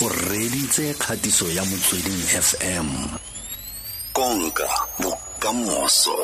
o reditse kgatiso ya motsweding fm konka bokamoso.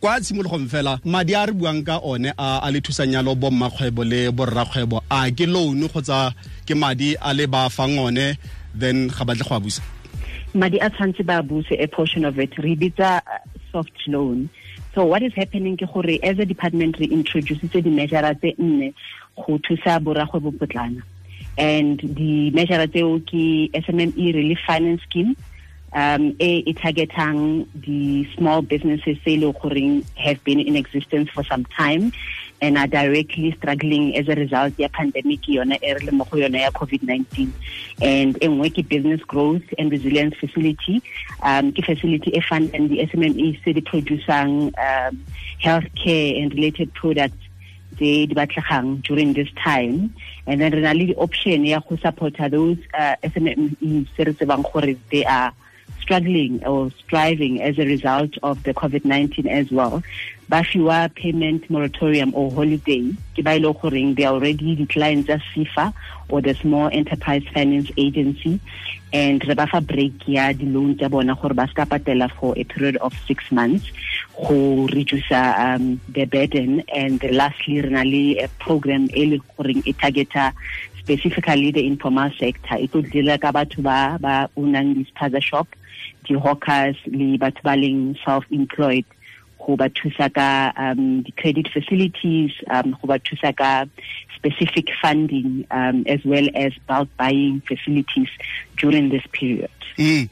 Kwa tshimologong fela madi a re buang ka one a a le thusanyalo bommakgwebo le borrakgwebo a ke loan kgotsa ke madi a le ba fang one then ga batle go a busa. Madi a tshwanetse ba buse a portion of it re bitsa uh, soft loan. So what is happening ke gore as a department re introducetse di-measure tse nne go thusa boragwebo potlana and di-measure tseo ke sme relief finance scheme um e targetang di-small businesses tse e have been in existence for some time and are directly struggling as a result ya pandemic yona e mo yona ya covid-19 and e ke business growth and resilience facility um ke facility e fundang di-sme tse di producing um healthcare and related products tse di batlegang during this time. And then re na le di-option ya go supporta those uh, SMEs se re tsebang gore they are struggling or striving as a result of the COVID-19 as well. ba fiwa payment moratorium or holiday. Ke ba they are already the clients of or the small enterprise finance agency. And re ba fa break ya di loan tsa bona patela for a period of 6 months go reduce um, the burden. And lastly re a program e le goreng targeta specifically the informal sector. E tlo dira ka batho ba ba unang di-spaza shop di-hawkers le batho ba leng self-employed go ba thusa ka um credit facilities um go ba thusa ka specific funding um as well as bulk buying facilities during this period mm.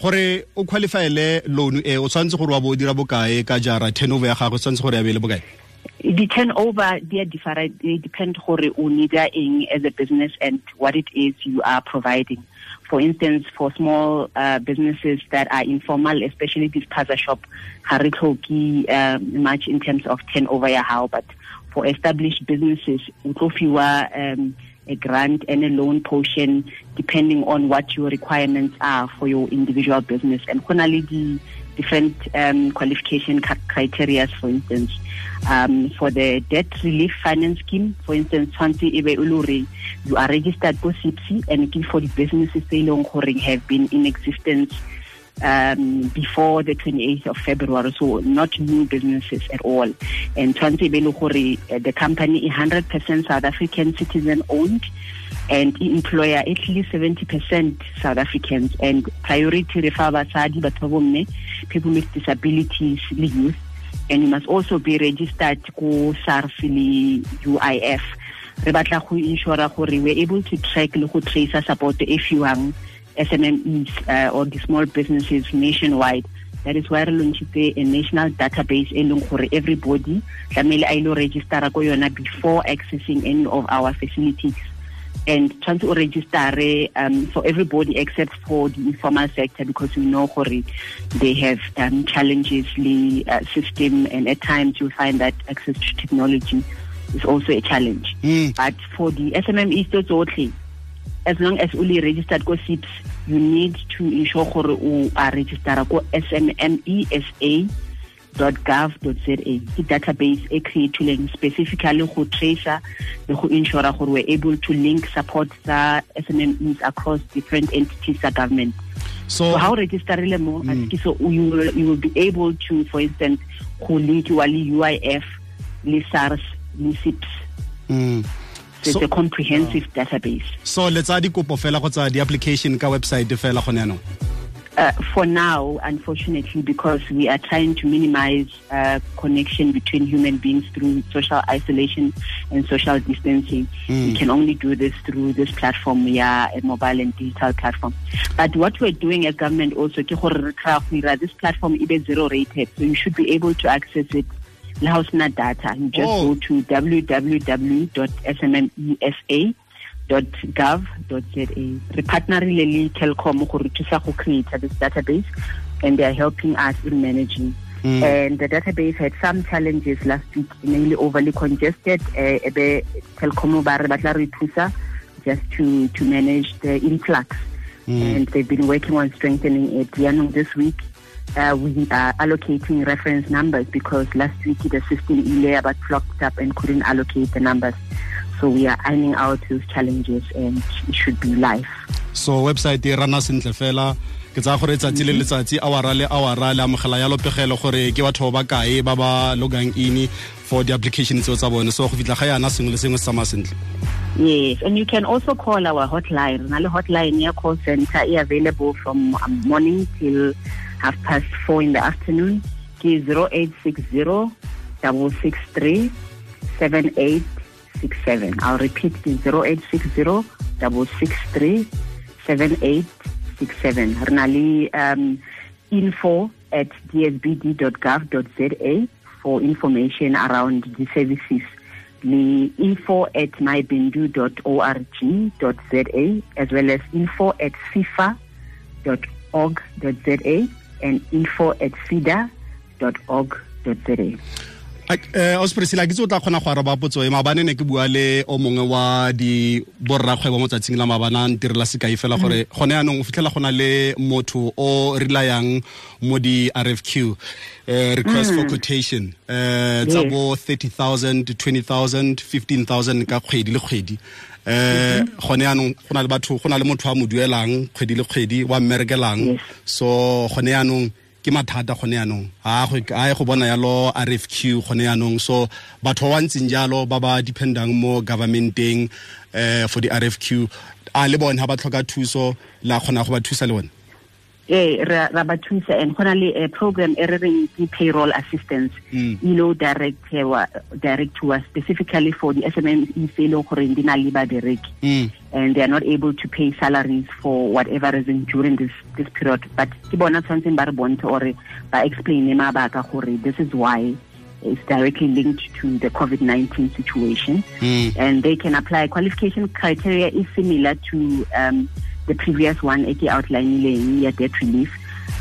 gore o qualifyele loan e o tshwanetse gore wa bo dira bokae ka jara turnover ya gago tshwanetse gore ya be le bokae the turnover they different they depend gore o need eng as a business and what it is you are providing for instance, for small uh, businesses that are informal, especially this spaza shop, harikloki uh, much in terms of turnover how, but for established businesses, utofiwa um, a grant and a loan portion depending on what your requirements are for your individual business. And the different um, qualification criteria, for instance. Um, for the debt relief finance scheme, for instance, you are registered for CIPC and for the businesses they have been in existence um, before the 28th of February, so not new businesses at all. And uh, the company is 100% South African citizen owned and employer at least 70% South Africans. And priority refer basadi batho people with disabilities youth. And you must also be registered ko SARS le UIF re batla go ensure gore we're able to track le go trace support e fiwang SMMEs uh, or the small businesses nationwide. That is why re launchitse a national database e leng gore everybody tlamehile a ile registera ko yona before accessing any of our facilities and tshwanetse to register um, for everybody except for the informal sector because we know gore they have um, challenges the uh, system and at times you'll find that access to technology is also a challenge mm. but for the SMMEs tsotlhe as long as only registered go CIPC you need to ensure gore are registered go SMMESA gov.za ke database e creatileng specifically go tracer le go ensure gore we're able to link support tsa SMMEs across different entities tsa government. So, so how registerile mo mm. so you will, you will be able to for instance go link wa le UIF le SARS le CIPC mm. so, it's a comprehensive uh, database. So letsa dikopo fela go tsa di-application ka website fela go ne uh, for now, unfortunately, because we are trying to minimize uh, connection between human beings through social isolation and social distancing, mm. we can only do this through this platform, yeah, a mobile and digital platform. But what we're doing as government also, this platform is zero rated, so you should be able to access it now data. You just oh. go to www.smmesa gov.za re partnerile le Telkom go re thusa go create this database and they are helping us in managing. Mm. and the database had some challenges last week. Mainly overly congested. Uh, ebe Telkom ba re batla re thusa just to to manage the influx. Mm. and they've been working on strengthening it. Yaanong this week uh, we are allocating reference numbers because last week the system ile about clocked up and couldn't allocate the numbers So we are ironing out those challenges and it should be life. So website e rana sentle fela ke tsaya gore tsatsi le letsatsi awara le awara le amogela ya lopegelo gore ke batho ba kae ba ba logang in for the application tseo tsa bone so go fitlha ga yana sengwe le sengwe se tsamaya sentle Yes, and you can also call our hotline. Our hotline near call center is available from um, morning till half past four in the afternoon. It is 0860 663 7867. I'll repeat is 0860 663 7867. Renali um, info at dsbd.gov.za for information around the services the info at mybindu.org.za as well as info at sefa.org.za and info at seda.org.za eh ospresila ke o tla kgona go araba potso e? Maabane ne ke bua le o mongwe wa di borrakgwebo mo tsatsing la maabana ntirela sekai fela gore gone yaanong o fitlhela go na le motho o relayang mo di-rfq uh, request for quotation uh, tsa bo 30000 20000 15000 ka kgwedi le kgwedi. Eh gone yaanong go na le batho go na le motho a mo duelang kgwedi le kgwedi wa mmerekelang. So gone yaanong ke mathata gone yaanong a e go bona yalo rfq gone yaanong so batho ba ba ntseng jalo ba ba dependang mo governmenteng uh, for the rfq a le bone ga ba tlhoka thuso la kgona go ba thusa le bone eh ra ba thusa and gona le a program e re reng ke payroll assistance mm. you know direct uh, direct to us specifically for the SMME se le gore di na le ba direki mm. and they are not able to pay salaries for whatever reason during this this period but ke bona tshwantseng ba re bontshe or ba explain mabaka gore this is why is directly linked to the COVID-19 situation mm. and they can apply qualification criteria is similar to um, the previous one eke outlineileng ya debt relief.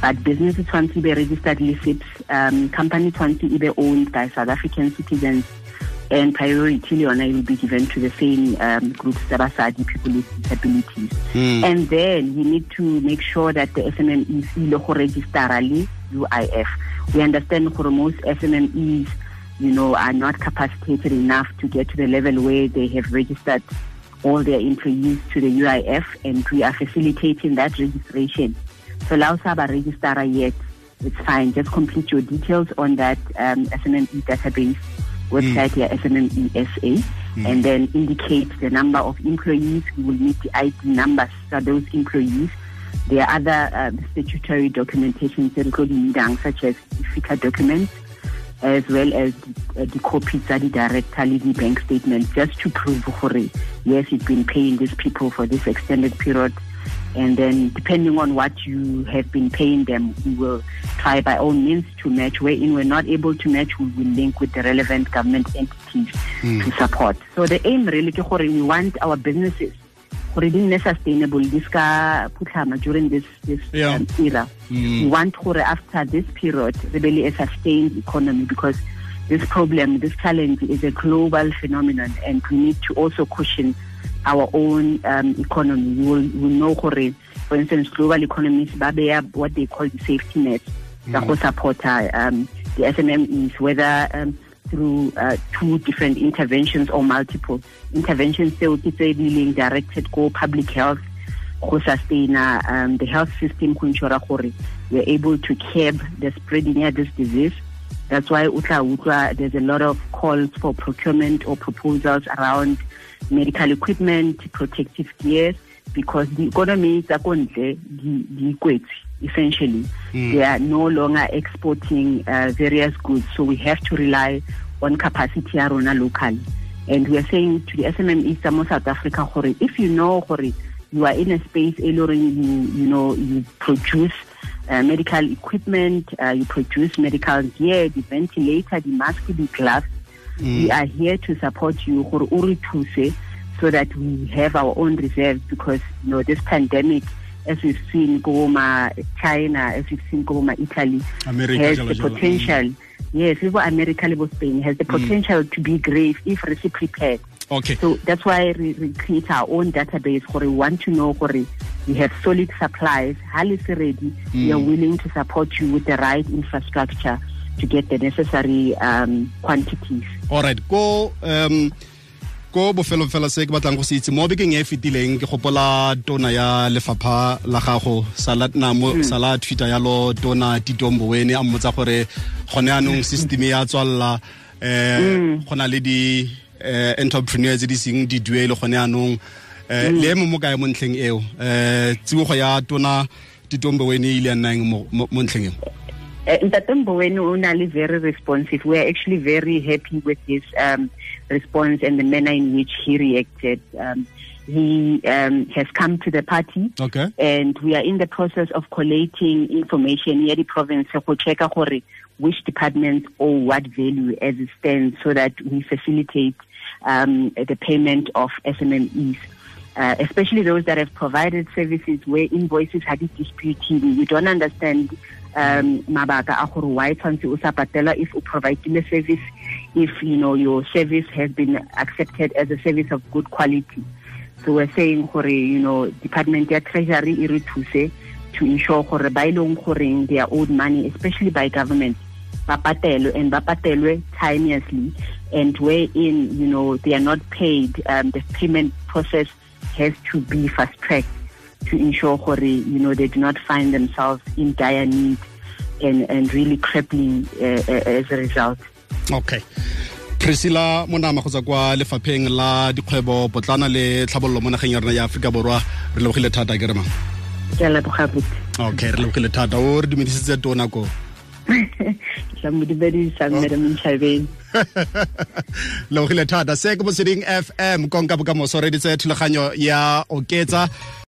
But business tshwanetse e be registered le CIPC um, company tshwanetse e be owned by South African citizens and priority le yona will be given to the same um, groups tsa basadi people with disabilities. Mm. and then we need to make sure that the SMMEs ile go registera le UIF we understand for most SMMEs you know are not capacitated enough to get to the level where they have registered all their employees to the UIF and we are facilitating that registration. So Lausaba registrar yet, it's fine. Just complete your details on that um, SMME database website, mm. yeah, SMME SA, mm. and then indicate the number of employees. We will need the ID numbers for those employees. There are other um, statutory documentation, including dang such as FICA documents, as well as uh, the copies of the director the bank statement just to prove for yes you've been paying these people for this extended period. And then depending on what you have been paying them we will try by all means to match. Wherein we're not able to match we will link with the relevant government entities mm. to support. So the aim really we want our businesses gore di nne sustainable di ska phutlhama during this this yeah. um, era mm. we want gore after this period re be le a sustained economy because this problem this challenge is a global phenomenon and we need to also cushion our own um, economy we will, we know gore for instance global economies ba beya what they call the safety net tsa mm. go supporta um, the SMMEs whether um, through uh, two different interventions or multiple interventions. Tseo ke directed go public health go sustain um, the health system ensure we're able to curb the spreading of this disease. That's why utla utla there's a lot of calls for procurement or proposals around medical equipment protective gear because the economy tsa ko ntle di kwetse essentially. Mm. They are no longer exporting uh, various goods, so we have to rely on capacity arona locally. And we are saying to the SMME some South Africa, if you know you are in a space, you, you know, you produce uh, medical equipment, uh, you produce medical gear, the ventilator, the mask, the gloves, mm. we are here to support you so that we have our own reserves because you know this pandemic as we've seen Goma, China, as we've seen Goma, Italy, America, has the potential. Mm. Yes, even America, even Spain has the mm. potential mm. to be grave if really prepared. Okay. So that's why we, we create our own database we want to know for we have solid supplies, highly ready. Mm. We are willing to support you with the right infrastructure to get the necessary um, quantities. All right. Go um ko bofelong fela se ke batlang go se itse mo bekeng e e fetileng ke gopola tona ya lefapha la gago sala sala twitter yalo tona tito mboweni a mmotsa gore gone anong system ya tswalla um go na le di-entrepreneur tse di seng di duele gone anong um le mo mo kae mo ntlheng eo? Um tsibogo ya tona tito e ile ya nnang mo ntlheng eo Ntate Mboweni Unali very responsive. We are actually very happy with his um, response and the manner in which he reacted. Um, he um, has come to the party okay and we are in the process of collating information here in the province go check which departments or what value as it stands so that we facilitate um, the payment of SMMEs. Uh, especially those that have provided services where invoices had disputed. We don't understand um, mabaka a gore why tshwanetse o sa patela if o service, if you know your service has been accepted as a service of good quality. So we're saying gore you know Department ya Treasury e re thuse to ensure gore ba ileng gore they are owed money especially by government ba patelwe and ba patelwe timeously and wherein you know they are not paid um, the payment process has to be fast tracked to ensure gore you know they do not find themselves in dire need and and really crippling uh, uh, as a result. Okay. Priscilla monama go tswa kwa lefapheng la dikgwebo potlana le tlhabololo mo nageng ya rona ya aforika borwa. Re lebogile thata ke re mang? Ke a leboga botse. Okay re lebogile thata. O re dumedisitse tona ko tla mo dumedisa madam Ntshavheni lebogile thata. Se ke motsweding fm konka bokamoso. Re ditse thulaganyo ya oketsa